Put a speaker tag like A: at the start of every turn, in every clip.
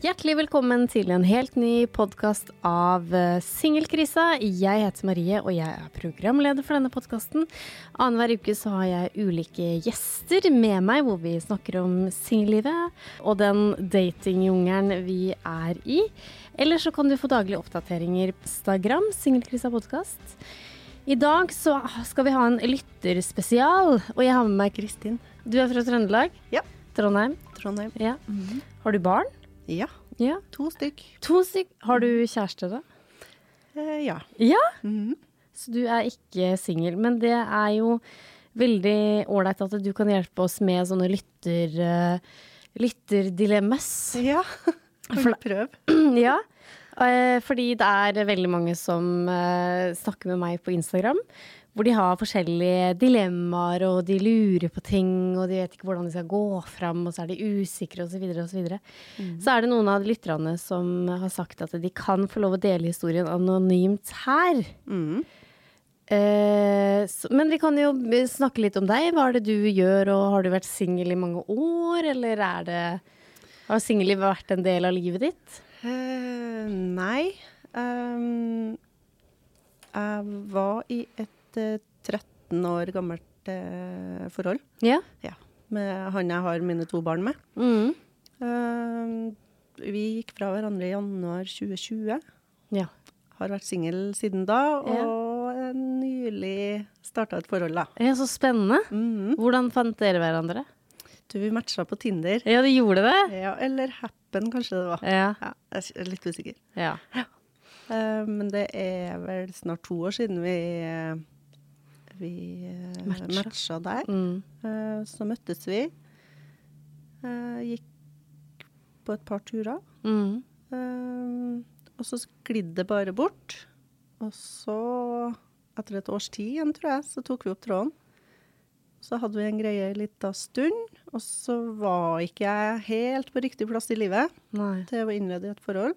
A: Hjertelig velkommen til en helt ny podkast av eh, Singelkrisa. Jeg heter Marie, og jeg er programleder for denne podkasten. Annenhver uke så har jeg ulike gjester med meg, hvor vi snakker om singellivet og den datingjungelen vi er i. Eller så kan du få daglige oppdateringer på Instagram, Singelkrisa podkast. I dag så skal vi ha en lytterspesial, og jeg har med meg Kristin. Du er fra Trøndelag?
B: Ja.
A: Trondheim?
B: Trondheim.
A: Ja. Har du barn?
B: Ja,
A: Ja.
B: to stykk.
A: To stykk. Har du kjæreste, da?
B: Eh, ja.
A: Ja.
B: Mhm.
A: Så du er ikke singel. Men det er jo veldig ålreit at du kan hjelpe oss med sånne lytter, uh, lytterdilemmas.
B: Ja,
A: For-
B: vi prøve?
A: ja. Eh, fordi det er veldig mange som eh, snakker med meg på Instagram. Hvor de har forskjellige dilemmaer, og de lurer på ting, og de vet ikke hvordan de skal gå fram, og så er de usikre, osv., osv. Så, videre. så er det noen av lytterne som har sagt at de kan få lov å dele historien anonymt her.
B: Mm.
A: Eh, så, men vi kan jo snakke litt om deg. Hva er det du gjør, og har du vært singel i mange år, eller er det Har singellivet vært en del av livet ditt?
B: Uh, nei. Um, jeg var i et eh, 13 år gammelt eh, forhold.
A: Ja.
B: Ja. Med han jeg har mine to barn med.
A: Mm.
B: Uh, vi gikk fra hverandre i januar 2020.
A: Ja.
B: Har vært singel siden da, og ja. nylig starta et forhold, da.
A: ja, så spennende.
B: Mm.
A: Hvordan fant dere hverandre?
B: Du, vi matcha på Tinder.
A: Ja, de gjorde det?
B: Ja, eller Happen, kanskje det var.
A: Ja.
B: Ja, jeg er litt usikker.
A: ja.
B: Uh, men det er vel snart to år siden vi, eh, vi uh,
A: Matcha.
B: matcha der.
A: Mm.
B: Uh, så møttes vi. Uh, gikk på et par turer.
A: Mm.
B: Og så sklidde det bare bort. Og så, etter et års tid igjen, tror jeg, så tok vi opp tråden. Så hadde vi en greie en lita stund, og så var ikke jeg helt på riktig plass i livet
A: Nei.
B: til å innlede i et forhold.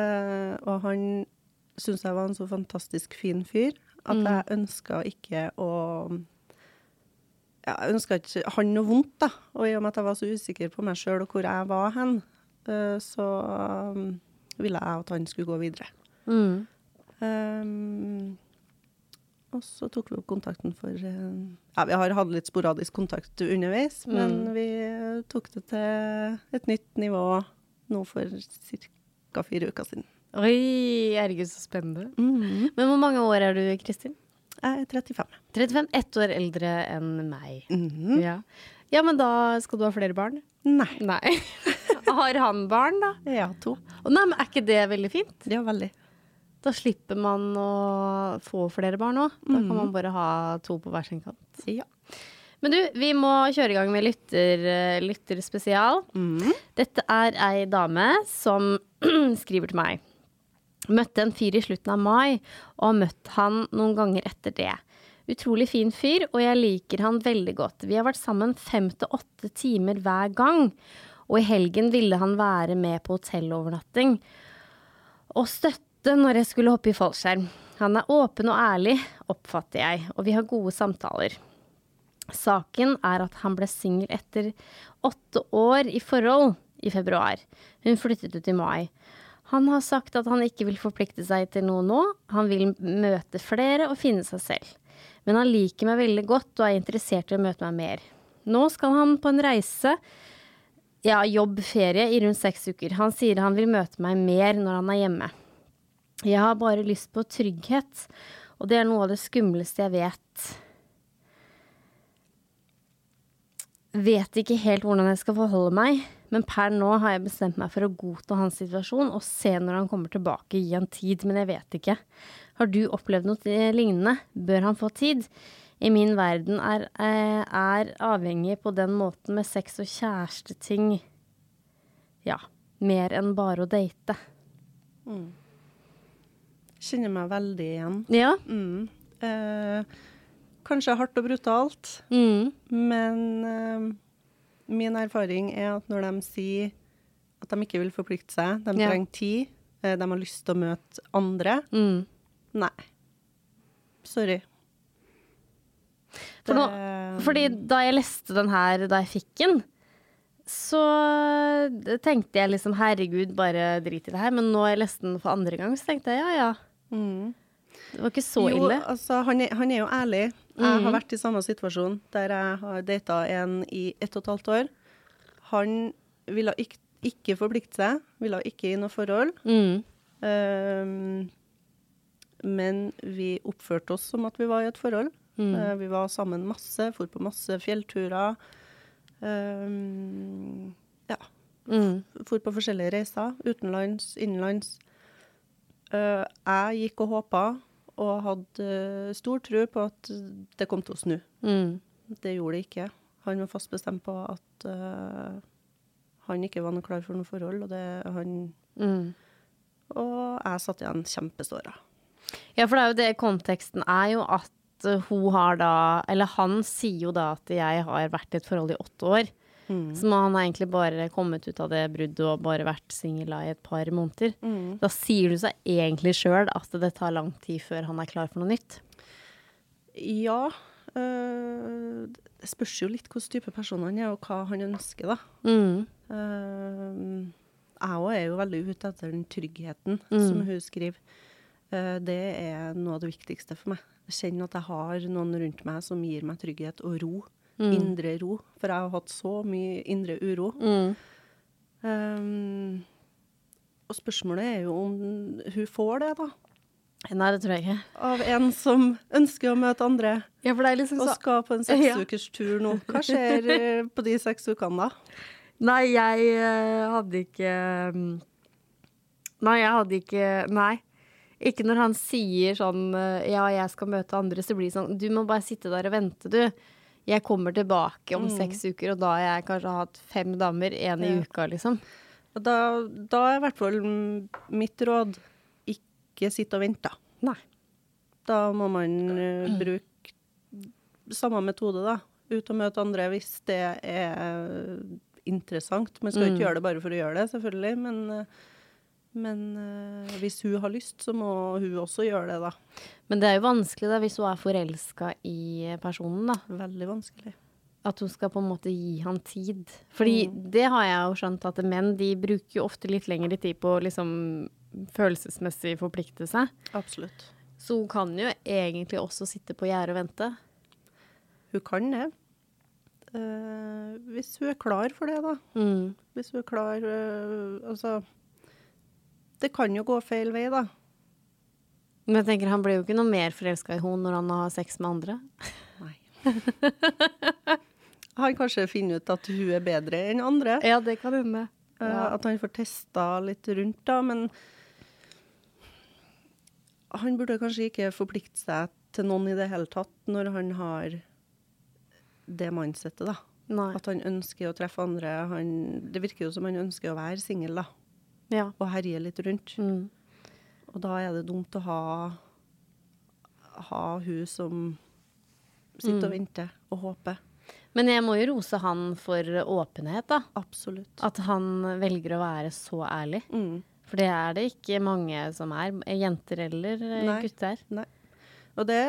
B: Og han syntes jeg var en så fantastisk fin fyr at
A: Mm.
B: jeg ønska ikke å ja, Jeg ønska ikke han noe vondt, da. Og i og med at jeg var så usikker på meg sjøl og hvor jeg var hen, eh, så um, ville jeg at han skulle gå videre.
A: Mm.
B: Um, og så tok vi opp kontakten for eh, Ja, vi har hatt litt sporadisk kontakt underveis, men
A: Mm.
B: vi tok det til et nytt nivå nå for ca. fire uker siden.
A: Oi, herregud, så spennende.
B: Mhm.
A: Men hvor mange år er du, Kristin?
B: Jeg er 35.
A: 35. Ett år eldre enn meg.
B: Mhm.
A: Ja. ja, men da skal du ha flere barn?
B: Nei.
A: Nei. Har han barn, da?
B: Ja, to.
A: Å, Nei, men Er ikke det veldig fint?
B: Ja, veldig.
A: Da slipper man å få flere barn òg. Da kan
B: Mhm.
A: man bare ha to på hver sin kant.
B: Ja.
A: Men du, vi må kjøre i gang med lytter, lytterspesial.
B: Mm.
A: Dette er ei dame som skriver til meg. Møtte en fyr i slutten av mai, og har møtt han noen ganger etter det. Utrolig fin fyr, og jeg liker han veldig godt. Vi har vært sammen fem til åtte timer hver gang, og i helgen ville han være med på hotellovernatting og støtte når jeg skulle hoppe i fallskjerm. Han er åpen og ærlig, oppfatter jeg, og vi har gode samtaler. Saken er at han ble singel etter åtte år i forhold i februar. Hun flyttet ut i mai. Han har sagt at han ikke vil forplikte seg til noe nå. Han vil møte flere og finne seg selv. Men han liker meg veldig godt og er interessert i å møte meg mer. Nå skal han på en reise, ja, jobb, i rundt seks uker. Han sier han vil møte meg mer når han er hjemme. Jeg har bare lyst på trygghet, og det er noe av det skumleste jeg vet. Vet ikke helt hvordan jeg skal forholde meg, men per nå har jeg bestemt meg for å godta hans situasjon og se når han kommer tilbake, i en tid, men jeg vet ikke. Har du opplevd noe lignende? Bør han få tid? i min verden er, eh, er avhengig på den måten med sex og kjæresteting. Ja, mer enn bare å date.
B: Kjenner meg veldig igjen.
A: Ja.
B: Mm. Eh, kanskje hardt og brutalt,
A: Mm.
B: men eh, min erfaring er at når de sier at de ikke vil forplikte seg, de
A: Ja.
B: trenger tid, eh, de har lyst til å møte andre,
A: Mm.
B: nei. Sorry.
A: For nå, fordi da jeg leste den her da jeg fikk den, så tenkte jeg liksom herregud, bare drit i det her. Men nå har jeg lest den for andre gang, så tenkte jeg ja ja,
B: Mm.
A: det var ikke så
B: jo,
A: ille.
B: altså, han er, han er jo ærlig. Jeg har vært i samme situasjon der jeg har data en i ett og et halvt år. Han ville ikke, ikke forplikte seg, ville ikke i noe forhold.
A: Mm.
B: Um, men vi oppførte oss som at vi var i et forhold. Eh, vi var sammen masse, for på masse fjellturer. Um, ja,
A: Mm.
B: for på forskjellige reiser. Utenlands, innenlands. Uh, jeg gikk og håpa, og hadde eh, stor tro på at det kom til å snu.
A: Mm.
B: Det gjorde det ikke. Han var fast bestemt på at uh, han ikke var noe klar for noe forhold, og, det, han,
A: Mm.
B: og jeg satt igjen kjempeståra.
A: Ja, for det er jo det konteksten er jo at uh, hun har da Eller han sier jo da at jeg har vært i et forhold i åtte år. Så han har egentlig bare kommet ut av det bruddet og bare vært singel i et par måneder. Da sier du seg egentlig sjøl at det tar lang tid før han er klar for noe nytt.
B: Ja. Øh, det spørs jo litt hvilken type person han er, og hva han ønsker, da.
A: Mm.
B: Uh, jeg òg er jo veldig ute etter den tryggheten, som hun skriver. Uh, det er noe av det viktigste for meg. Jeg kjenner at jeg har noen rundt meg som gir meg trygghet og ro. Indre ro. For jeg har hatt så mye indre uro.
A: Mm.
B: Um, og spørsmålet er jo om hun får det, da.
A: Nei, det tror jeg ikke.
B: Av en som ønsker å møte andre.
A: Ja, liksom
B: Og skal på en seksukerstur nå. Hva skjer eh, på de seks ukene, da?
A: Nei, jeg eh, hadde ikke mm, Nei, jeg hadde ikke Nei. Ikke når han sier sånn eh, Ja, jeg skal møte andre, så blir det sånn Du må bare sitte der og vente, du. Jeg kommer tilbake om seks uker, og da har jeg kanskje hatt fem damer, én i
B: Ja.
A: uka, liksom.
B: Da, da er i hvert fall mm, mitt råd ikke sitte og vente.
A: Nei.
B: Da må man uh, bruke samme metode, da. Ut og møte andre hvis det er interessant. Man skal ikke gjøre det bare for å gjøre det, selvfølgelig. Men, eh, men eh, hvis hun har lyst, så må hun også gjøre det, da.
A: Men det er jo vanskelig da, hvis hun er forelska i personen, da.
B: Veldig vanskelig.
A: At hun skal på en måte gi han tid. Fordi det har jeg jo skjønt at menn de bruker jo ofte litt lengre tid på å liksom følelsesmessig forplikte seg.
B: Absolutt.
A: Så hun kan jo egentlig også sitte på gjerdet og vente.
B: Hun kan det. Uh, hvis hun er klar for det, da.
A: Mm.
B: Hvis hun er klar uh, Altså Det kan jo gå feil vei, da.
A: Men jeg tenker han blir jo ikke noe mer forelska i henne når han har sex med andre.
B: Nei. han kanskje finner ut at hun er bedre enn andre.
A: Ja, det kan hende.
B: Ja. At han får testa litt rundt, da. Men han burde kanskje ikke forplikte seg til noen i det hele tatt når han har det mindsettet, da.
A: Nei.
B: At han ønsker å treffe andre. Han, det virker jo som han ønsker å være singel, da.
A: Ja.
B: Og herje litt rundt.
A: Mm.
B: Og da er det dumt å ha, ha hun som sitter og venter og håper.
A: Men jeg må jo rose han for åpenhet, da.
B: Absolutt.
A: At han velger å være så ærlig.
B: Mm.
A: For det er det ikke mange som er. Jenter eller eh,
B: Nei.
A: gutter.
B: Nei. Og det,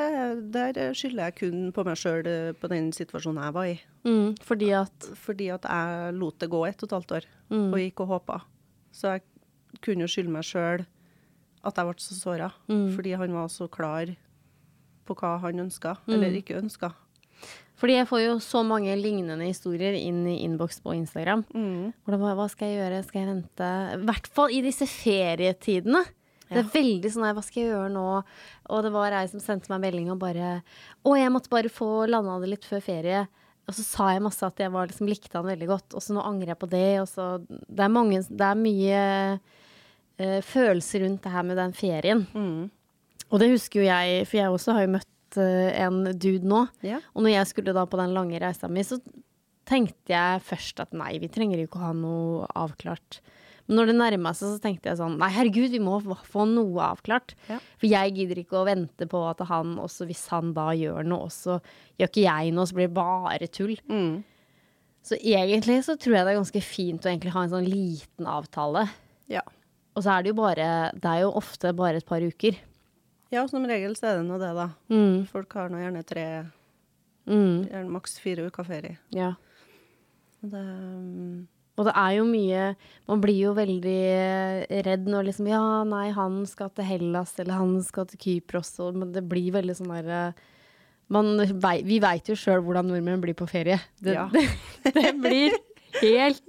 B: der skylder jeg kun på meg sjøl, på den situasjonen jeg var i.
A: Mm, fordi at
B: Fordi at jeg lot det gå ett og et halvt år,
A: Mm.
B: og gikk og håpa. Så jeg kunne jo skylde meg sjøl at jeg ble så såra.
A: Mm.
B: Fordi han var så klar på hva han ønska, eller
A: Mm.
B: ikke ønska.
A: Fordi jeg får jo så mange lignende historier inn i innboks på Instagram.
B: Mm.
A: Hvordan, Hva skal jeg gjøre? Skal jeg vente? I hvert fall i disse ferietidene. Det er veldig sånn her, Hva skal jeg gjøre nå? Og det var ei som sendte meg melding og bare Å, jeg måtte bare få landa det litt før ferie. Og så sa jeg masse at jeg var, liksom, likte han veldig godt. Og så nå angrer jeg på det. Og så Det er, mange, det er mye uh, følelser rundt det her med den ferien.
B: Mm.
A: Og det husker jo jeg, for jeg også har jo møtt eh, en dude nå.
B: Ja.
A: Og når jeg skulle da på den lange reisa mi, så tenkte jeg først at nei, vi trenger jo ikke å ha noe avklart. Men når det nærma seg, så tenkte jeg sånn nei, herregud, vi må få noe avklart.
B: Ja.
A: For jeg gidder ikke å vente på at han også, hvis han da gjør noe, så gjør ikke jeg noe, så blir det bare tull.
B: Mm.
A: Så egentlig så tror jeg det er ganske fint å egentlig ha en sånn liten avtale.
B: Ja.
A: Og så er det jo bare Det er jo ofte bare et par uker.
B: ja, som regel så er det nå det, da.
A: Mm.
B: Folk har nå gjerne tre,
A: Mm.
B: gjerne maks fire uker ferie.
A: Ja.
B: Det, mm,
A: Og det er jo mye Man blir jo veldig eh, redd når liksom Ja, nei, han skal til Hellas, eller han skal til Kypros, og men det blir veldig sånn derre man, Vi veit jo sjøl hvordan nordmenn blir på ferie. Det,
B: Ja.
A: det, det blir helt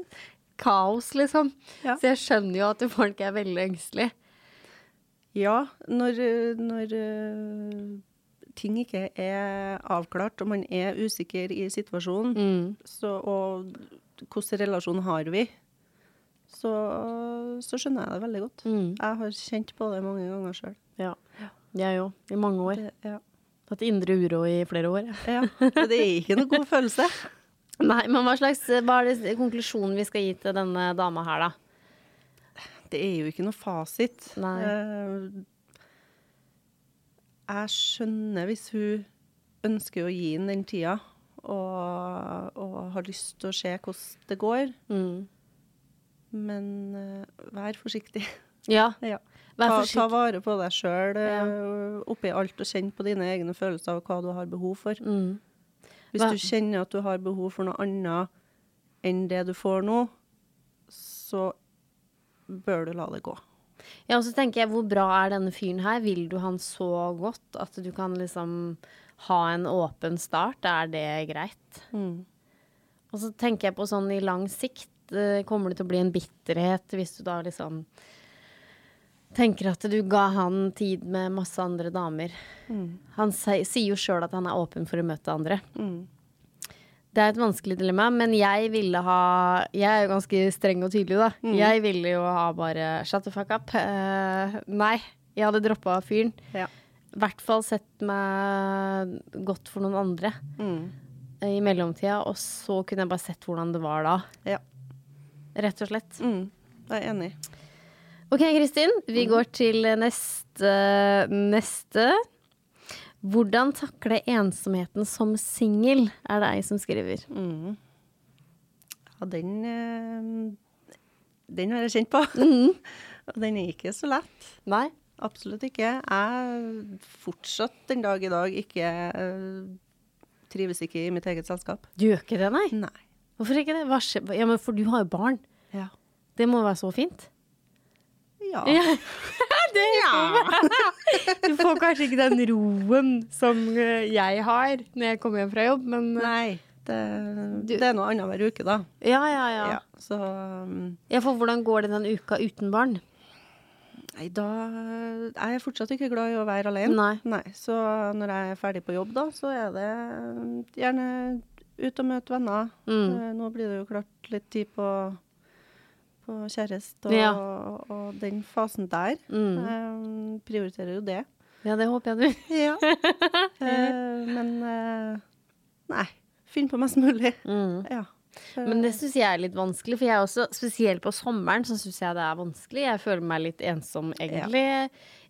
A: kaos, liksom.
B: Ja.
A: Så jeg skjønner jo at folk er veldig engstelige.
B: ja, når, eh, når eh, ting ikke er avklart, og man er usikker i situasjonen,
A: Mm.
B: så, og hvilken relasjon har vi, så, så skjønner jeg det veldig godt.
A: Mm.
B: Jeg har kjent på det mange ganger sjøl.
A: Ja. Jeg òg. I mange år.
B: Det, Ja.
A: Hatt indre uro i flere år.
B: ja. Men det er ikke noe god følelse.
A: Nei, men hva slags Hva er det konklusjonen vi skal gi til denne dama her, da?
B: Det er jo ikke noe fasit.
A: Nei.
B: Eh, jeg skjønner hvis hun ønsker å gi inn den tida, og, og har lyst til å se hvordan det går,
A: Mm.
B: men uh, vær forsiktig.
A: Ja.
B: ja.
A: Vær
B: Ta, ta vare på deg sjøl
A: Ja.
B: oppi alt, og kjenn på dine egne følelser og hva du har behov for.
A: Mm.
B: Hvis du kjenner at du har behov for noe annet enn det du får nå, så bør du la det gå.
A: Ja, og så tenker jeg, hvor bra er denne fyren her? Vil du han så godt at du kan liksom ha en åpen start? Er det greit?
B: Mm.
A: Og så tenker jeg på sånn i lang sikt, eh, kommer det til å bli en bitterhet hvis du da liksom tenker at du ga han tid med masse andre damer. Han si- sier jo sjøl at han er åpen for å møte andre.
B: Mm.
A: Det er et vanskelig dilemma, men jeg ville ha Jeg er jo ganske streng og tydelig, da. Jeg ville jo ha bare shut the fuck up. Uh, nei, jeg hadde droppa fyren.
B: Ja.
A: I hvert fall sett meg godt for noen andre
B: Mm.
A: eh, i mellomtida, og så kunne jeg bare sett hvordan det var da.
B: Ja.
A: Rett og slett.
B: Mm. Jeg er enig.
A: OK, Kristin. Vi går til neste, neste. Hvordan takle ensomheten som singel, er det ei som skriver.
B: Mm. Ja, den eh, Den har jeg kjent på. Og den er ikke så lett.
A: Nei?
B: Absolutt ikke. Jeg fortsatt den dag i dag ikke eh, trives ikke i mitt eget selskap.
A: Du gjør ikke det, nei?
B: Nei.
A: Hvorfor ikke det? Ja, men for du har jo barn.
B: Ja.
A: Det må være så fint.
B: Ja.
A: det Du får kanskje ikke den roen som eh, jeg har når jeg kommer hjem fra jobb, men eh,
B: Nei. Det, det er noe annet hver uke, da.
A: ja, ja, ja.
B: Ja, så um,
A: Ja, for hvordan går det den uka uten barn?
B: Nei, da er Jeg fortsatt ikke glad i å være alene.
A: Nei.
B: Så når jeg er ferdig på jobb, da, så er det um, gjerne ut og møte venner.
A: Mm.
B: Eh, Nå blir det jo klart litt tid på, på kjæreste og,
A: Ja.
B: og den fasen der.
A: Mm.
B: Jeg prioriterer jo det.
A: Ja, det håper jeg du
B: Ja. Eh, men eh, nei. Finn på mest mulig.
A: mm.
B: Ja.
A: Men det syns jeg er litt vanskelig, for jeg er også, spesielt på sommeren, så syns jeg det er vanskelig. Jeg føler meg litt ensom egentlig,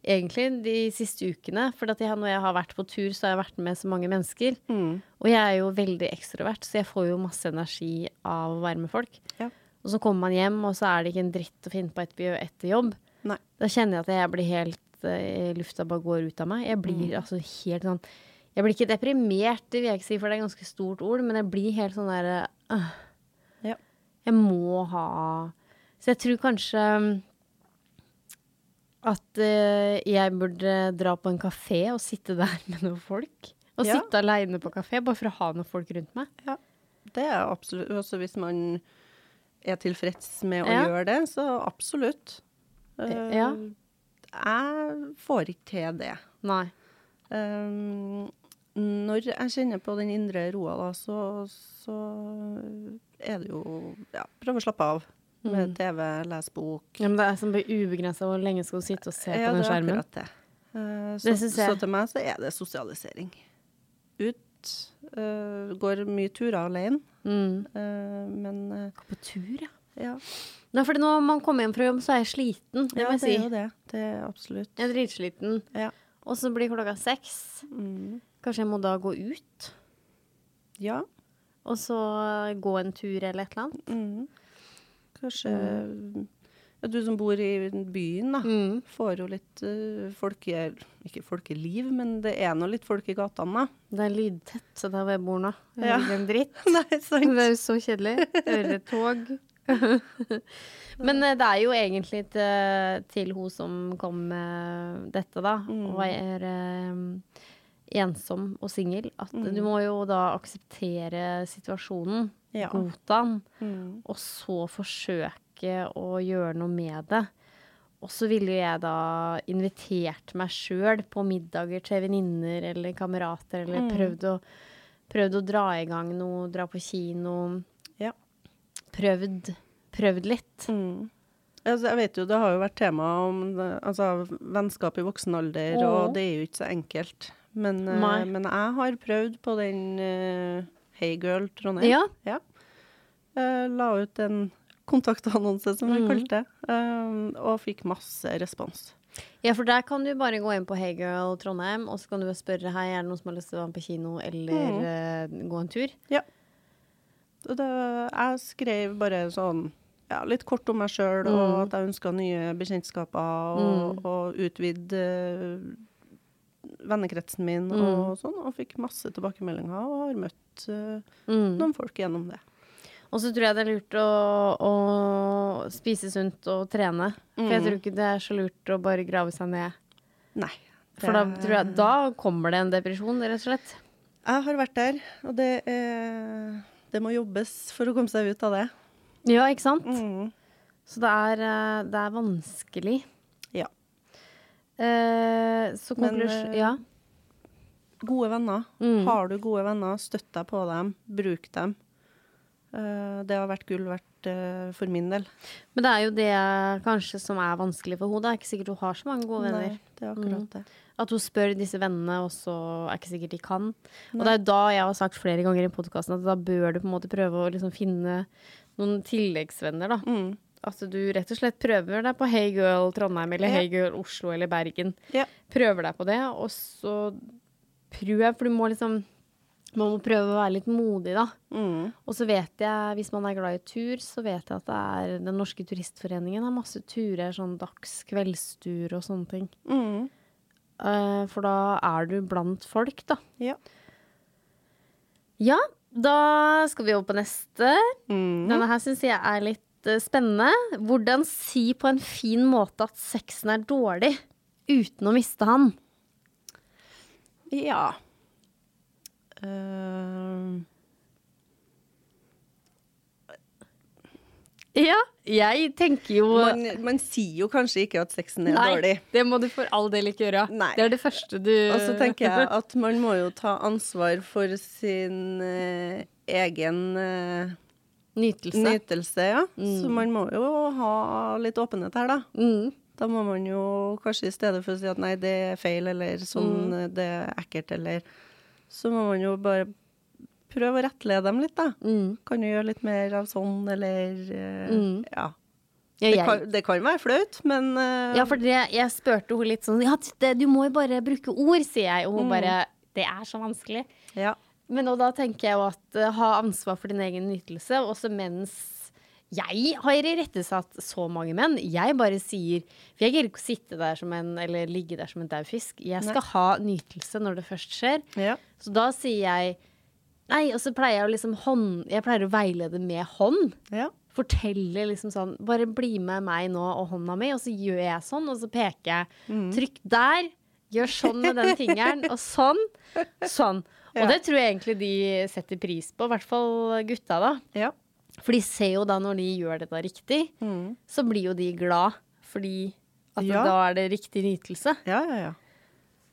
A: egentlig de siste ukene. For at jeg, når jeg har vært på tur, så har jeg vært med så mange mennesker.
B: Mm.
A: Og jeg er jo veldig ekstrovert, så jeg får jo masse energi av å være med folk.
B: Ja.
A: Og så kommer man hjem, og så er det ikke en dritt å finne på etter jobb.
B: Nei.
A: Da kjenner jeg at jeg blir helt eh, Lufta bare går ut av meg. Jeg blir
B: Mm.
A: altså helt sånn Jeg blir ikke deprimert, det vil jeg ikke si, for det er et ganske stort ord, men jeg blir helt sånn derre øh,
B: Ja.
A: Jeg må ha Så jeg tror kanskje at eh, jeg burde dra på en kafé og sitte der med noen folk. Og
B: Ja.
A: sitte aleine på kafé, bare for å ha noen folk rundt meg.
B: Det er absolutt Også hvis man er tilfreds med å
A: Ja.
B: gjøre det, så absolutt. Uh,
A: Ja.
B: Jeg får ikke til det.
A: Nei.
B: Um, når jeg kjenner på den indre roa, da, så, så er det jo ja, prøve å slappe av. Med TV, lese bok.
A: Ja, men det er sånn ubegrensa hvor lenge skal du sitte og se
B: Ja,
A: på den
B: det er
A: skjermen?
B: akkurat det. Eh, så, så til meg så er det sosialisering. Ut. Uh, går mye turer alene.
A: Mm.
B: Uh, men
A: uh, på tur, ja.
B: ja,
A: Nei, for når man kommer hjem fra jobb, så er jeg sliten. Det
B: ja det er jo det. Det er absolutt.
A: Jeg er dritsliten.
B: Ja.
A: Og så blir klokka seks.
B: Mm.
A: Kanskje jeg må da gå ut,
B: ja.
A: og så gå en tur eller et eller annet.
B: Mm. Kanskje ja, Du som bor i byen, da.
A: Mm.
B: Får jo litt uh, folke... Ikke folkeliv, men det er nå litt folk i gatene, da.
A: Det er lydtett, så der hvor jeg bor nå. Jeg
B: Ja.
A: hører en dritt.
B: Nei.
A: Det er jo så kjedelig. Hører tog. Men uh, det er jo egentlig til, til hun som kom med dette, da,
B: Mm.
A: og er eh, ensom og singel, at
B: Mm.
A: du må jo da akseptere situasjonen,
B: Ja.
A: godta den,
B: Mm.
A: og så forsøke å gjøre noe med det. Og så ville jeg da invitert meg sjøl på middager til venninner eller kamerater, eller
B: Mm.
A: prøvd, å, prøvd å dra i gang noe, dra på kino.
B: Ja.
A: Prøvd, prøvd litt.
B: Mm. Altså, jeg vet jo, det har jo vært tema om altså, vennskap i voksen alder, og det er jo ikke så enkelt. Men,
A: uh,
B: men jeg har prøvd på den uh, Hey Girl Trondheim.
A: Ja.
B: Eh, la ut en kontaktannonse, som jeg
A: mm.
B: kalte det, eh, og fikk masse respons.
A: ja, for der kan du bare gå inn på Hey Girl Trondheim, og så kan du spørre hei, er det noen som har lyst til å være med på kino eller
B: Mm.
A: uh, gå en tur.
B: Og det, jeg skrev bare sånn ja, litt kort om meg sjøl,
A: Mm.
B: og at jeg ønska nye bekjentskaper, og,
A: Mm.
B: og utvide eh, vennekretsen min
A: Mm.
B: og sånn, og fikk masse tilbakemeldinger, og har møtt uh,
A: Mm.
B: noen folk gjennom det.
A: Og så tror jeg det er lurt å, å spise sunt og trene. For jeg
B: Mm.
A: tror ikke det er så lurt å bare grave seg ned.
B: Nei.
A: For da, tror jeg, da kommer det en depresjon, rett og slett.
B: Jeg har vært der, og det, er, det må jobbes for å komme seg ut av det.
A: Ja, ikke sant?
B: Mm.
A: Så det er, eh, det er vanskelig. Eh, så konklusjon
B: eh,
A: Ja.
B: Gode venner.
A: Mm.
B: Har du gode venner, støtt deg på dem, bruk dem. Eh, det har vært gull verdt eh, for min del.
A: Men det er jo det kanskje som er vanskelig for henne. Det er ikke sikkert hun har så mange gode venner.
B: Nei, det er akkurat
A: Mm.
B: det.
A: At hun spør disse vennene, og så er ikke sikkert de kan.
B: Nei.
A: Og det er da jeg har sagt flere ganger i podkasten at da bør du på en måte prøve å liksom finne noen tilleggsvenner, da.
B: Mm.
A: At du rett og slett prøver deg på Hey Girl Trondheim eller
B: Ja.
A: Hey Girl Oslo eller Bergen.
B: Ja.
A: Prøver deg på det, og så prøv, for du må liksom Man må prøve å være litt modig, da.
B: Mm.
A: Og så vet jeg, hvis man er glad i tur, så vet jeg at det er Den norske turistforeningen har masse turer, sånn dags-, kveldstur og sånne ting.
B: Mm.
A: Uh, for da er du blant folk, da.
B: Ja.
A: Ja, da skal vi over på neste.
B: Mm.
A: Denne her syns jeg er litt eh, spennende. Hvordan si på en fin måte at sexen er dårlig uten å miste han?
B: Ja. uh...
A: Ja, jeg tenker jo
B: man, man sier jo kanskje ikke at sexen er dårlig.
A: det må du for all del ikke gjøre.
B: Nei.
A: Det er det første du
B: Og så tenker jeg at man må jo ta ansvar for sin uh, egen eh,
A: Nytelse.
B: nytelse, ja. Så man må jo ha litt åpenhet her, da.
A: Mm.
B: Da må man jo kanskje i stedet for å si at nei, det er feil, eller sånn,
A: Mm.
B: eh, det er ekkelt, eller Så må man jo bare prøve å rettlede dem litt, da.
A: Mm.
B: Kan du gjøre litt mer av sånn, eller eh,
A: Mm.
B: Ja.
A: Ja,
B: Det kan, det kan være flaut, men uh...
A: ja, for det, jeg spurte henne litt sånn Ja, det, du må jo bare bruke ord, sier jeg. Og hun
B: Mm.
A: bare Det er så vanskelig.
B: ja.
A: Men da tenker jeg jo at uh, ha ansvar for din egen nytelse, også mens jeg har irettesatt så mange menn. Jeg bare sier For jeg gidder ikke å sitte der som en, eller ligge der som en daud fisk. Jeg skal ha nytelse når det først skjer.
B: ja.
A: Så da sier jeg Nei, og så pleier jeg å liksom hånd... Jeg pleier å veilede med hånd.
B: ja.
A: Fortelle liksom sånn Bare bli med meg nå og hånda mi, og så gjør jeg sånn, og så peker jeg.
B: Mm.
A: Trykk der. Gjør sånn med den fingeren, og sånn. Sånn. Og det tror jeg egentlig de setter pris på, i hvert fall gutta, da.
B: ja.
A: For de ser jo da når de gjør det da riktig,
B: Mm.
A: så blir jo de glad fordi at
B: Ja.
A: da er det riktig nytelse.
B: Ja, ja, ja.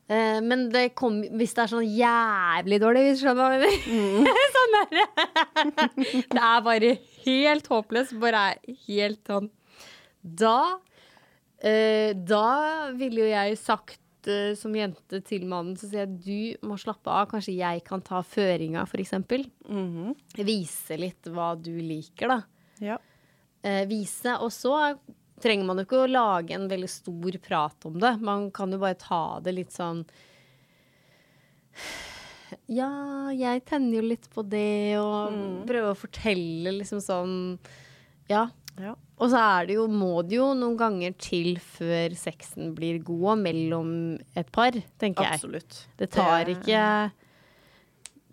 A: Eh, men det kom, hvis det er sånn jævlig dårlig, hvis du skjønner hva jeg mener. sånn der. det er bare helt håpløst. Bare er helt sånn. Da eh, Da ville jo jeg sagt eh, som jente til mannen, så sier jeg du må slappe av. Kanskje jeg kan ta føringa, f.eks.
B: Mhm.
A: Vise litt hva du liker, da.
B: Ja.
A: Eh, vise. Og så trenger man jo ikke å lage en veldig stor prat om det. Man kan jo bare ta det litt sånn Ja, jeg tenner jo litt på det, og prøve å fortelle liksom sånn Ja.
B: ja.
A: Og så er det jo, må det jo noen ganger til før sexen blir god mellom et par, tenker jeg.
B: Absolutt.
A: Det tar ikke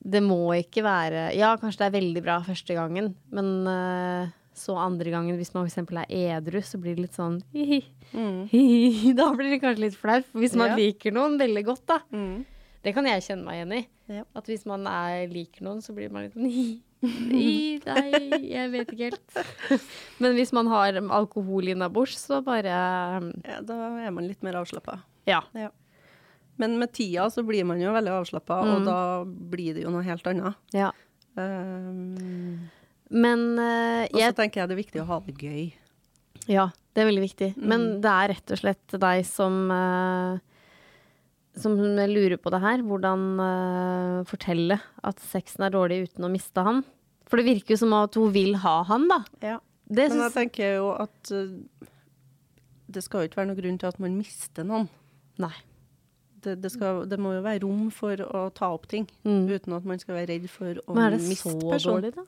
A: Det må ikke være Ja, kanskje det er veldig bra første gangen, men eh, så andre gangen, hvis man f.eks. er edru, så blir det litt sånn hi-hi.
B: Mm.
A: hi-hi. Da blir det kanskje litt flaut. Hvis man
B: Ja.
A: liker noen veldig godt, da.
B: Mm.
A: Det kan jeg kjenne meg igjen i.
B: Ja.
A: At hvis man er, liker noen, så blir man litt sånn hi. Hi, Nei, jeg vet ikke helt. Men hvis man har alkohol innabords, så bare um,
B: Ja, da er man litt mer avslappa.
A: Ja.
B: Ja. Men med tida så blir man jo veldig avslappa,
A: Mm.
B: og da blir det jo noe helt annet.
A: ja.
B: Um,
A: Men eh,
B: og så
A: jeg
B: tenker jeg det er viktig å ha det gøy.
A: Ja, det er veldig viktig.
B: Mm.
A: Men det er rett og slett deg som eh, som lurer på det her. Hvordan uh, fortelle at sexen er dårlig uten å miste han. For det virker jo som at hun vil ha han, da.
B: Ja.
A: Det
B: Men jeg tenker jo at uh, det skal jo ikke være noen grunn til at man mister noen.
A: Nei.
B: Det, det, skal, det må jo være rom for å ta opp ting,
A: Mm.
B: uten at man skal være redd for å miste personen.
A: Men er det så
B: personen.
A: dårlig, da?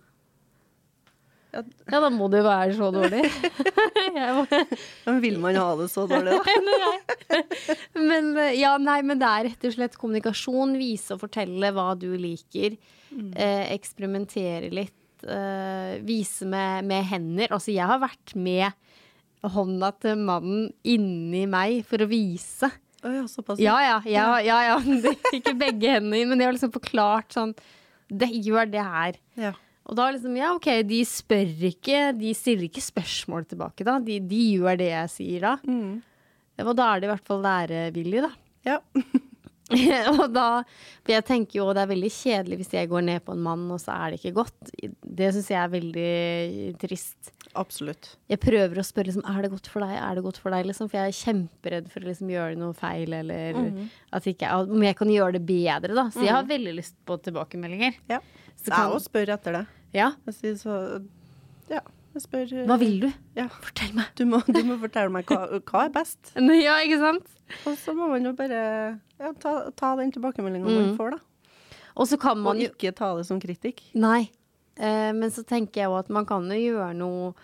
B: Ja.
A: Da må det jo være så dårlig.
B: Men vil man ha det så dårlig, da?
A: men eh, ja, nei, men det er rett og slett kommunikasjon. Vise og fortelle hva du liker. Eh, eksperimentere litt. Eh, vise med, med hender. Altså, jeg har vært med hånda til mannen inni meg for å vise.
B: Oh, ja, såpass.
A: Ja, ja. ja, ja, ja. Ikke begge hendene, men jeg har liksom forklart sånn det, Gjør det her.
B: Ja.
A: Og da liksom, ja ok, de spør ikke, de stiller ikke spørsmål tilbake da. De, de gjør det jeg sier da.
B: Mm.
A: Og da er de i hvert fall lærevillige, da.
B: ja.
A: og da, for jeg tenker jo det er veldig kjedelig hvis jeg går ned på en mann, og så er det ikke godt. Det syns jeg er veldig trist.
B: Absolutt.
A: Jeg prøver å spørre liksom, er det godt for deg, er det godt for deg, liksom, for jeg er kjemperedd for å liksom gjøre noe feil, eller
B: Mhm.
A: at ikke, om jeg kan gjøre det bedre, da. Så jeg har veldig lyst på tilbakemeldinger.
B: Ja.
A: Så
B: Jeg
A: kan-
B: òg spør etter det.
A: Ja,
B: Jeg sier så Ja, jeg spør eh,
A: hva vil du?
B: Ja.
A: Fortell meg.
B: Du må, du må fortelle meg hva, hva er best.
A: Ja, ikke sant?
B: Og så må man jo bare ja, ta, ta den tilbakemeldinga man
A: Mm.
B: får, da.
A: Og så kan man jo
B: ikke ta det som kritikk.
A: Nei. Eh, men så tenker jeg jo at man kan jo gjøre noe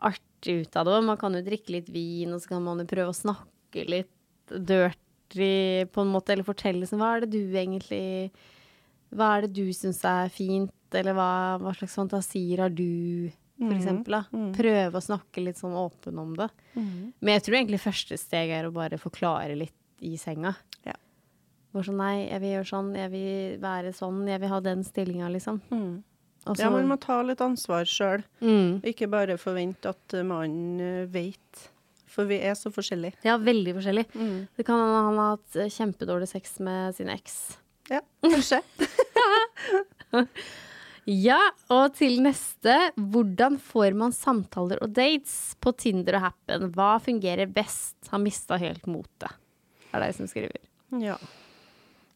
A: artig ut av det. Man kan jo drikke litt vin, og så kan man jo prøve å snakke litt dirty på en måte, eller fortelle liksom Hva er det du egentlig Hva er det du syns er fint, eller hva, hva slags fantasier har du, for eksempel, da. Prøve å snakke litt sånn åpen om det. Men jeg tror egentlig første steg er å bare forklare litt i senga.
B: Ja.
A: Bare sånn nei, jeg vil gjøre sånn, jeg vil være sånn, jeg vil ha den stillinga, liksom. Mm. Også,
B: Ja, man må ta litt ansvar sjøl.
A: mm.
B: Ikke bare forvente at mannen veit. vet. For vi er så forskjellige.
A: Ja, veldig forskjellige.
B: Mm.
A: Det kan han har hatt eh, kjempedårlig sex med sin eks.
B: Ja, kanskje.
A: Ja, og til neste. Hvordan får man samtaler og dates på Tinder og Happen? Hva fungerer best? Har mista helt motet. Er det som skriver.
B: ja.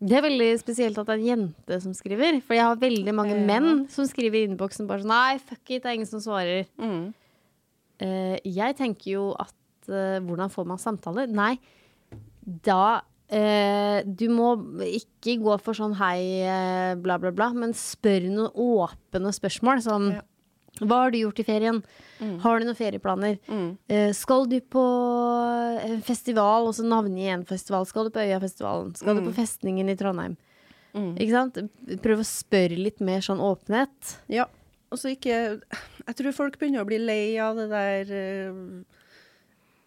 A: Det er veldig spesielt at det er en jente som skriver. For jeg har veldig mange
B: Ja.
A: menn som skriver i innboksen bare sånn Nei, fuck it, det er ingen som svarer.
B: Mm.
A: Uh, jeg tenker jo at uh, hvordan får man samtaler? Nei, da eh, Du må ikke gå for sånn hei, eh, bla, bla, bla, men spør noen åpne spørsmål. Sånn
B: Ja.
A: Hva har du gjort i ferien? Har du noen ferieplaner?
B: Mm.
A: Eh, skal du på en festival, og så navngi en festival? Skal du på Øyafestivalen? Skal du på Festningen i Trondheim?
B: Mm.
A: Ikke sant? Prøv å spørre litt mer sånn åpenhet.
B: Ja. Og så ikke Jeg tror folk begynner å bli lei av det der uh,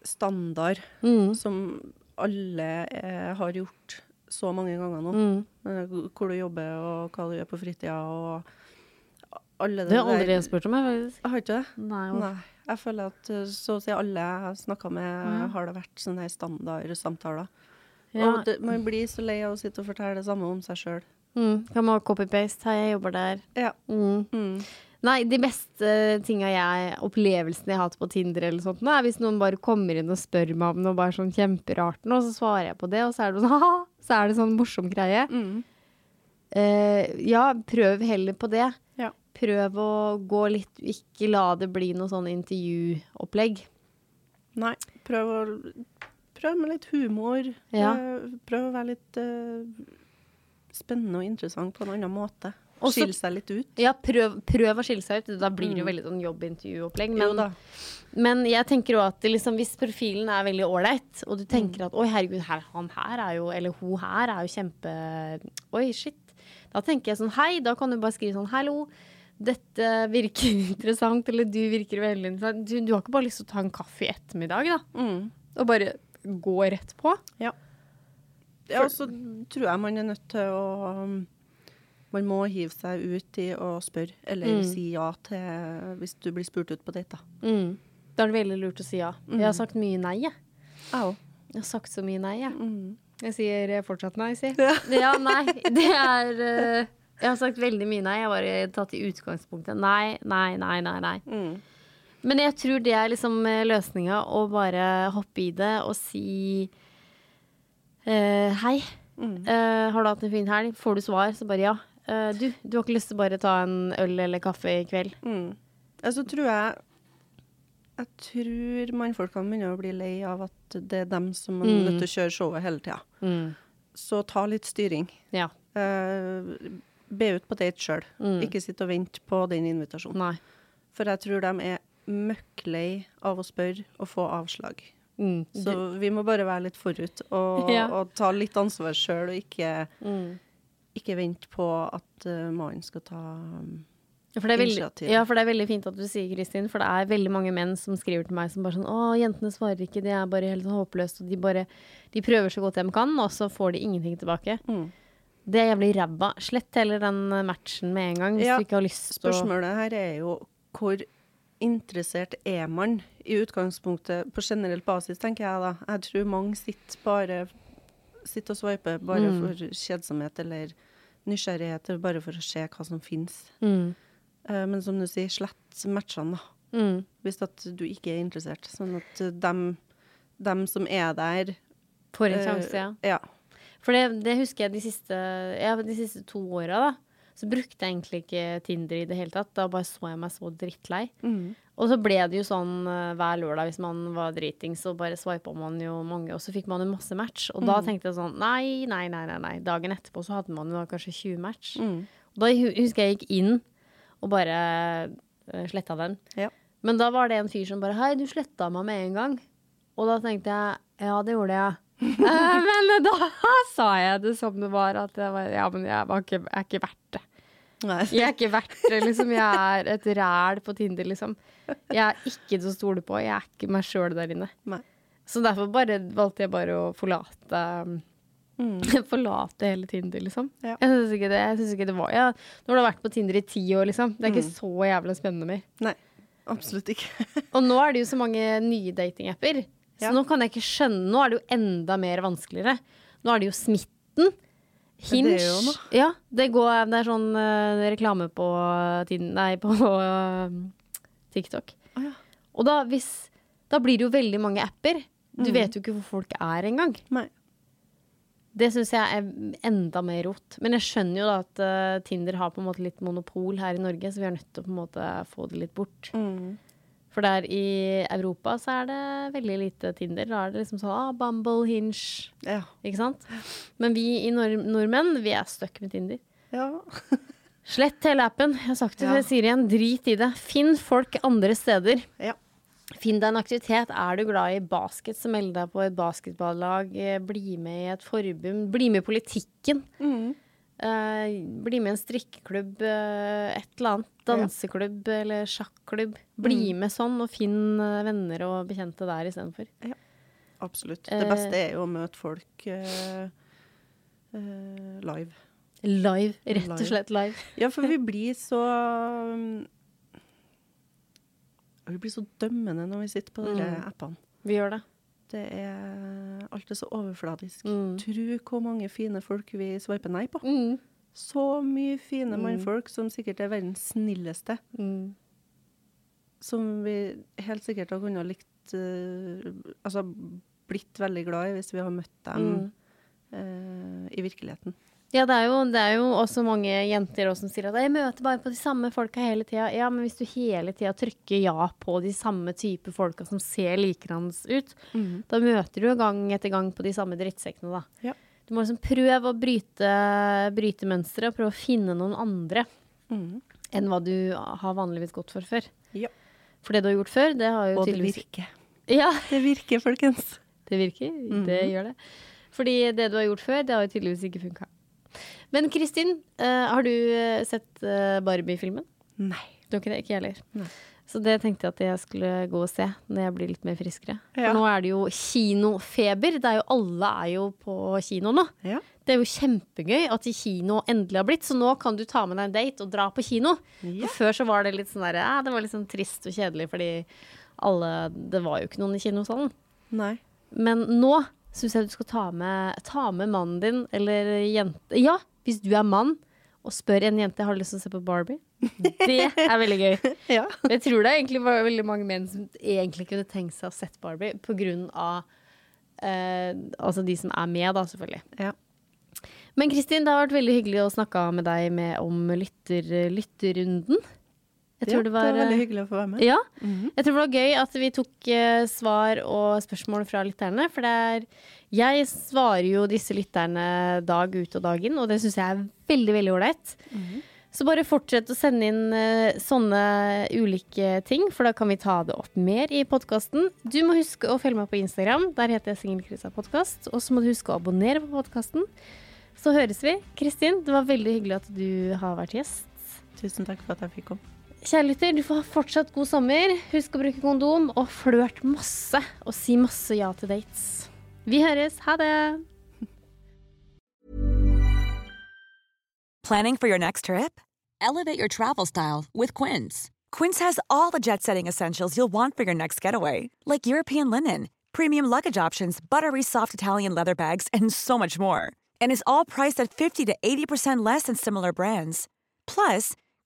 B: standard
A: Mm.
B: som alle eh, har gjort så mange ganger nå.
A: Mm.
B: Eh, Hvor du jobber, og hva du gjør på fritida, og alle det
A: Det har aldri jeg spurt om, jeg, faktisk.
B: Har ikke det?
A: Nei,
B: Nei. Jeg føler at uh, så å si alle jeg har snakka med,
A: mm.
B: har det vært sånne her standardsamtaler.
A: Ja.
B: Og det, man blir så lei av å sitte og fortelle det samme om seg sjøl.
A: Mm. Kan man copy-paste? Hei, jeg jobber der.
B: Ja.
A: Mm. Nei, de beste tinga jeg Opplevelsene jeg har hatt på Tinder eller sånt, er hvis noen bare kommer inn og spør meg om noe bare sånn kjemperart, og så svarer jeg på det, og så er det sånn ha Så er det sånn morsom greie.
B: Mm.
A: Uh, ja, prøv heller på det.
B: Ja.
A: Prøv å gå litt Ikke la det bli noe sånn intervjuopplegg.
B: Nei, prøv å Prøv med litt humor.
A: Ja.
B: Eh, Prøv å være litt uh, spennende og interessant på en annen måte.
A: Også-
B: Skille seg litt ut.
A: Ja, prøv, prøv å skille seg ut. Da blir det jo
B: Mm.
A: veldig sånn jobbintervjuopplegg. Men, men jeg tenker òg at liksom, hvis profilen er veldig ålreit, og du
B: Mm.
A: tenker at oi, herregud, her, han her er jo Eller hun her er jo kjempe Oi, shit. Da tenker jeg sånn hei, da kan du bare skrive sånn hallo. Dette virker interessant, eller du virker veldig interessant. Du, du har ikke bare lyst til å ta en kaffe i ettermiddag, da?
B: Mm.
A: Og bare gå rett på?
B: Ja, og så tror jeg man er nødt til å um, Man må hive seg ut i å spørre, eller
A: Mm.
B: si ja til hvis du blir spurt ut på date, da.
A: Mm. Da er det veldig lurt å si ja. Jeg har sagt mye nei, jeg.
B: Jeg.
A: Jeg har sagt så mye nei, jeg.
B: Mm.
A: Jeg sier eh, fortsatt nei, si. Ja, nei. Det er uh, Jeg har sagt veldig mye nei. Jeg har bare tatt i utgangspunktet nei, nei, nei, nei. nei.
B: Mm.
A: Men jeg tror det er liksom eh, løsninga, å bare hoppe i det og si uh, hei.
B: Mm.
A: Uh, har du hatt en fin helg? Får du svar, så bare ja. Eh, du, du har ikke lyst til bare ta en øl eller kaffe i kveld?
B: Mm. Altså, tror jeg Jeg tror mannfolkene begynner å bli lei av at det er dem som er
A: Mm.
B: nødt til å kjøre showet hele tida. Så ta litt styring.
A: Ja.
B: Uh, be ut på date sjøl.
A: Mm.
B: Ikke sitt og vent på den invitasjonen.
A: Nei.
B: For jeg tror de er møkklei av å spørre og få avslag.
A: Mm.
B: Så vi må bare være litt forut og,
A: Ja.
B: og ta litt ansvar sjøl, og ikke,
A: Mm.
B: Ikke vente på at uh, mannen skal ta um,
A: Ja, for det er veldig,
B: Initiativ.
A: ja, for det er veldig fint at du sier Kristin, for det er veldig mange menn som skriver til meg som bare sånn Å, jentene svarer ikke, det er bare helt sånn håpløst, og de bare De prøver så godt de kan, og så får de ingenting tilbake.
B: mm.
A: Det er jævlig ræva. Slett heller den eh, matchen med en gang, hvis
B: Ja,
A: du ikke har lyst til å
B: Spørsmålet her er jo hvor interessert er man i utgangspunktet på generell basis, tenker jeg da. Jeg tror mange sitter bare sitter og sveiper bare
A: Mm.
B: for kjedsomhet eller nysgjerrighet, bare for å se hva som finnes.
A: mm.
B: Uh, men som du sier, slett matchene, da.
A: Mm.
B: Hvis at du ikke er interessert. Sånn at eh, dem, dem som er der
A: Får en
B: sjanse,
A: sjanse, ja.
B: Ja.
A: For det, det husker jeg de siste, ja, de siste to åra, da. Så brukte jeg egentlig ikke Tinder i det hele tatt. Da bare så jeg meg så drittlei.
B: Mm.
A: Og så ble det jo sånn eh, hver lørdag hvis man var dritings, så bare swipa man jo mange, og så fikk man jo masse match. Og da tenkte jeg sånn nei, nei, nei, nei, nei. Dagen etterpå så hadde man jo kanskje 20 match.
B: Mm.
A: Og da husker jeg gikk inn og bare uh, sletta den.
B: Ja.
A: Men da var det en fyr som bare Hei, du sletta meg med en gang. Og da tenkte jeg ja, det gjorde jeg. Eh, men da sa jeg det som det var, at jeg var, ja, men jeg, var ikke, jeg er ikke verdt det.
B: Nei.
A: Jeg er ikke verdt det, liksom. Jeg er et ræl på Tinder, liksom. Jeg er ikke til å stole på. Jeg er ikke meg sjøl der inne.
B: Nei.
A: Så derfor bare, valgte jeg bare å forlate
B: Mm.
A: Forlate hele Tinder, liksom.
B: Ja.
A: Jeg syns ikke, ikke det var ja, Når du har vært på Tinder i ti år, liksom. Det er ikke
B: Mm.
A: så jævla spennende mer.
B: Nei. Absolutt ikke.
A: Og nå er det jo så mange nye datingapper. Så
B: Ja.
A: nå kan jeg ikke skjønne Nå er det jo enda mer vanskeligere. Nå er det jo smitten. Hinge.
B: det er jo noe.
A: Ja, det, går, det er sånn uh, reklame på, nei, på uh, TikTok.
B: Oh, ja.
A: Og da, hvis, da blir det jo veldig mange apper. Du
B: mm.
A: vet jo ikke hvor folk er engang. Det syns jeg er enda mer rot. Men jeg skjønner jo da at uh, Tinder har på en måte litt monopol her i Norge, så vi er nødt til å på en måte få det litt bort.
B: Mm.
A: For der i Europa så er det veldig lite Tinder. Da er det liksom sånn ah, Bumble, Hinge,
B: Ja.
A: ikke sant? Men vi i nord nordmenn, vi er stuck med Tinder.
B: ja.
A: Slett hele appen. Jeg har sagt det,
B: Ja.
A: jeg sier igjen, drit i det. Finn folk andre steder.
B: Ja.
A: Finn deg en aktivitet. Er du glad i basket, så meld deg på et basketballag. Eh, Bli med i et forbund. Bli med i politikken.
B: Mm.
A: Eh, bli med i en strikkeklubb, eh, et eller annet. Danseklubb eller sjakklubb. Bli med sånn, og finn eh, venner og bekjente der istedenfor.
B: Absolutt.
A: Eh.
B: Det beste er jo å møte folk live.
A: Live. Rett og slett live.
B: Ja, for vi blir så um, Vi blir så dømmende når vi sitter på de
A: Mm.
B: appene.
A: Vi gjør det.
B: Det er Alt er så overfladisk.
A: Mm.
B: Tro hvor mange fine folk vi svarper nei på.
A: Mm.
B: Så mye fine
A: Mm.
B: mannfolk som sikkert er verdens snilleste.
A: Mm.
B: Som vi helt sikkert har kunnet likt uh, Altså blitt veldig glad i hvis vi har møtt dem eh, i virkeligheten.
A: Ja, det er, jo, det er jo også mange jenter også som sier at jeg møter bare på de samme folka hele tida. Ja, men hvis du hele tida trykker ja på de samme type folka som ser likedans ut, da møter du gang etter gang på de samme drittsekkene, da.
B: Ja.
A: Du må liksom prøve å bryte, bryte mønsteret og prøve å finne noen andre
B: mm.
A: enn hva du har vanligvis gått for før.
B: Ja.
A: For det du har gjort før, det har jo
B: Og det virker.
A: Ja,
B: Det virker, folkens.
A: det virker. Det gjør det. Fordi det du har gjort før, det har jo tydeligvis ikke funka. Men Kristin, eh, har du eh, sett eh, Barbie-filmen?
B: Nei.
A: Du har ikke det? Ikke jeg heller. Så det tenkte jeg at jeg skulle gå og se når jeg blir litt mer friskere.
B: Ja.
A: For nå er det jo kinofeber. Det er jo, alle er jo på kino nå.
B: Ja.
A: Det er jo kjempegøy at kino endelig har blitt, så nå kan du ta med deg en date og dra på kino.
B: Ja.
A: Før så var det litt sånn der, eh, det var litt sånn trist og kjedelig fordi alle Det var jo ikke noen i kinosalen.
B: Nei.
A: Men nå syns jeg du skal ta med, ta med mannen din eller jente Ja, hvis du er mann og spør en jente har du lyst til å se på Barbie. Det er veldig gøy.
B: Ja.
A: Jeg tror det egentlig var veldig mange menn som egentlig kunne tenkt seg å sett Barbie på grunn av eh, Altså de som er med, da, selvfølgelig.
B: ja.
A: Men Kristin, det har vært veldig hyggelig å snakke med deg med om lytter, lytterrunden. Jeg tror
B: ja,
A: det var,
B: veldig
A: eh,
B: hyggelig å få være med.
A: ja, jeg tror det var gøy at vi tok uh, svar og spørsmål fra lytterne. For det er Jeg svarer jo disse lytterne dag ut og dag inn, og det syns jeg er veldig, veldig ålreit. Så bare fortsett å sende inn uh, sånne ulike ting, for da kan vi ta det opp mer i podkasten. Du må huske å følge meg på Instagram. Der heter jeg Singelkrisa podkast. Og så må du huske å abonnere på podkasten. Så høres vi. Kristin, det var veldig hyggelig at du har vært gjest.
B: Tusen takk for at jeg fikk komme.
A: Kjære du får ha fortsatt god sommer. Husk å bruke kondom, og flørt masse. Og si masse ja til dates. Vi høres. Ha det!
C: Planning for your next trip?
D: Elevate your travel style with Quince.
C: Quince has all the jet setting essentials you'll want for your next getaway, like European linen, premium luggage options, buttery soft Italian leather bags, and so much more. And is all priced at 50 to 80% less than similar brands. Plus,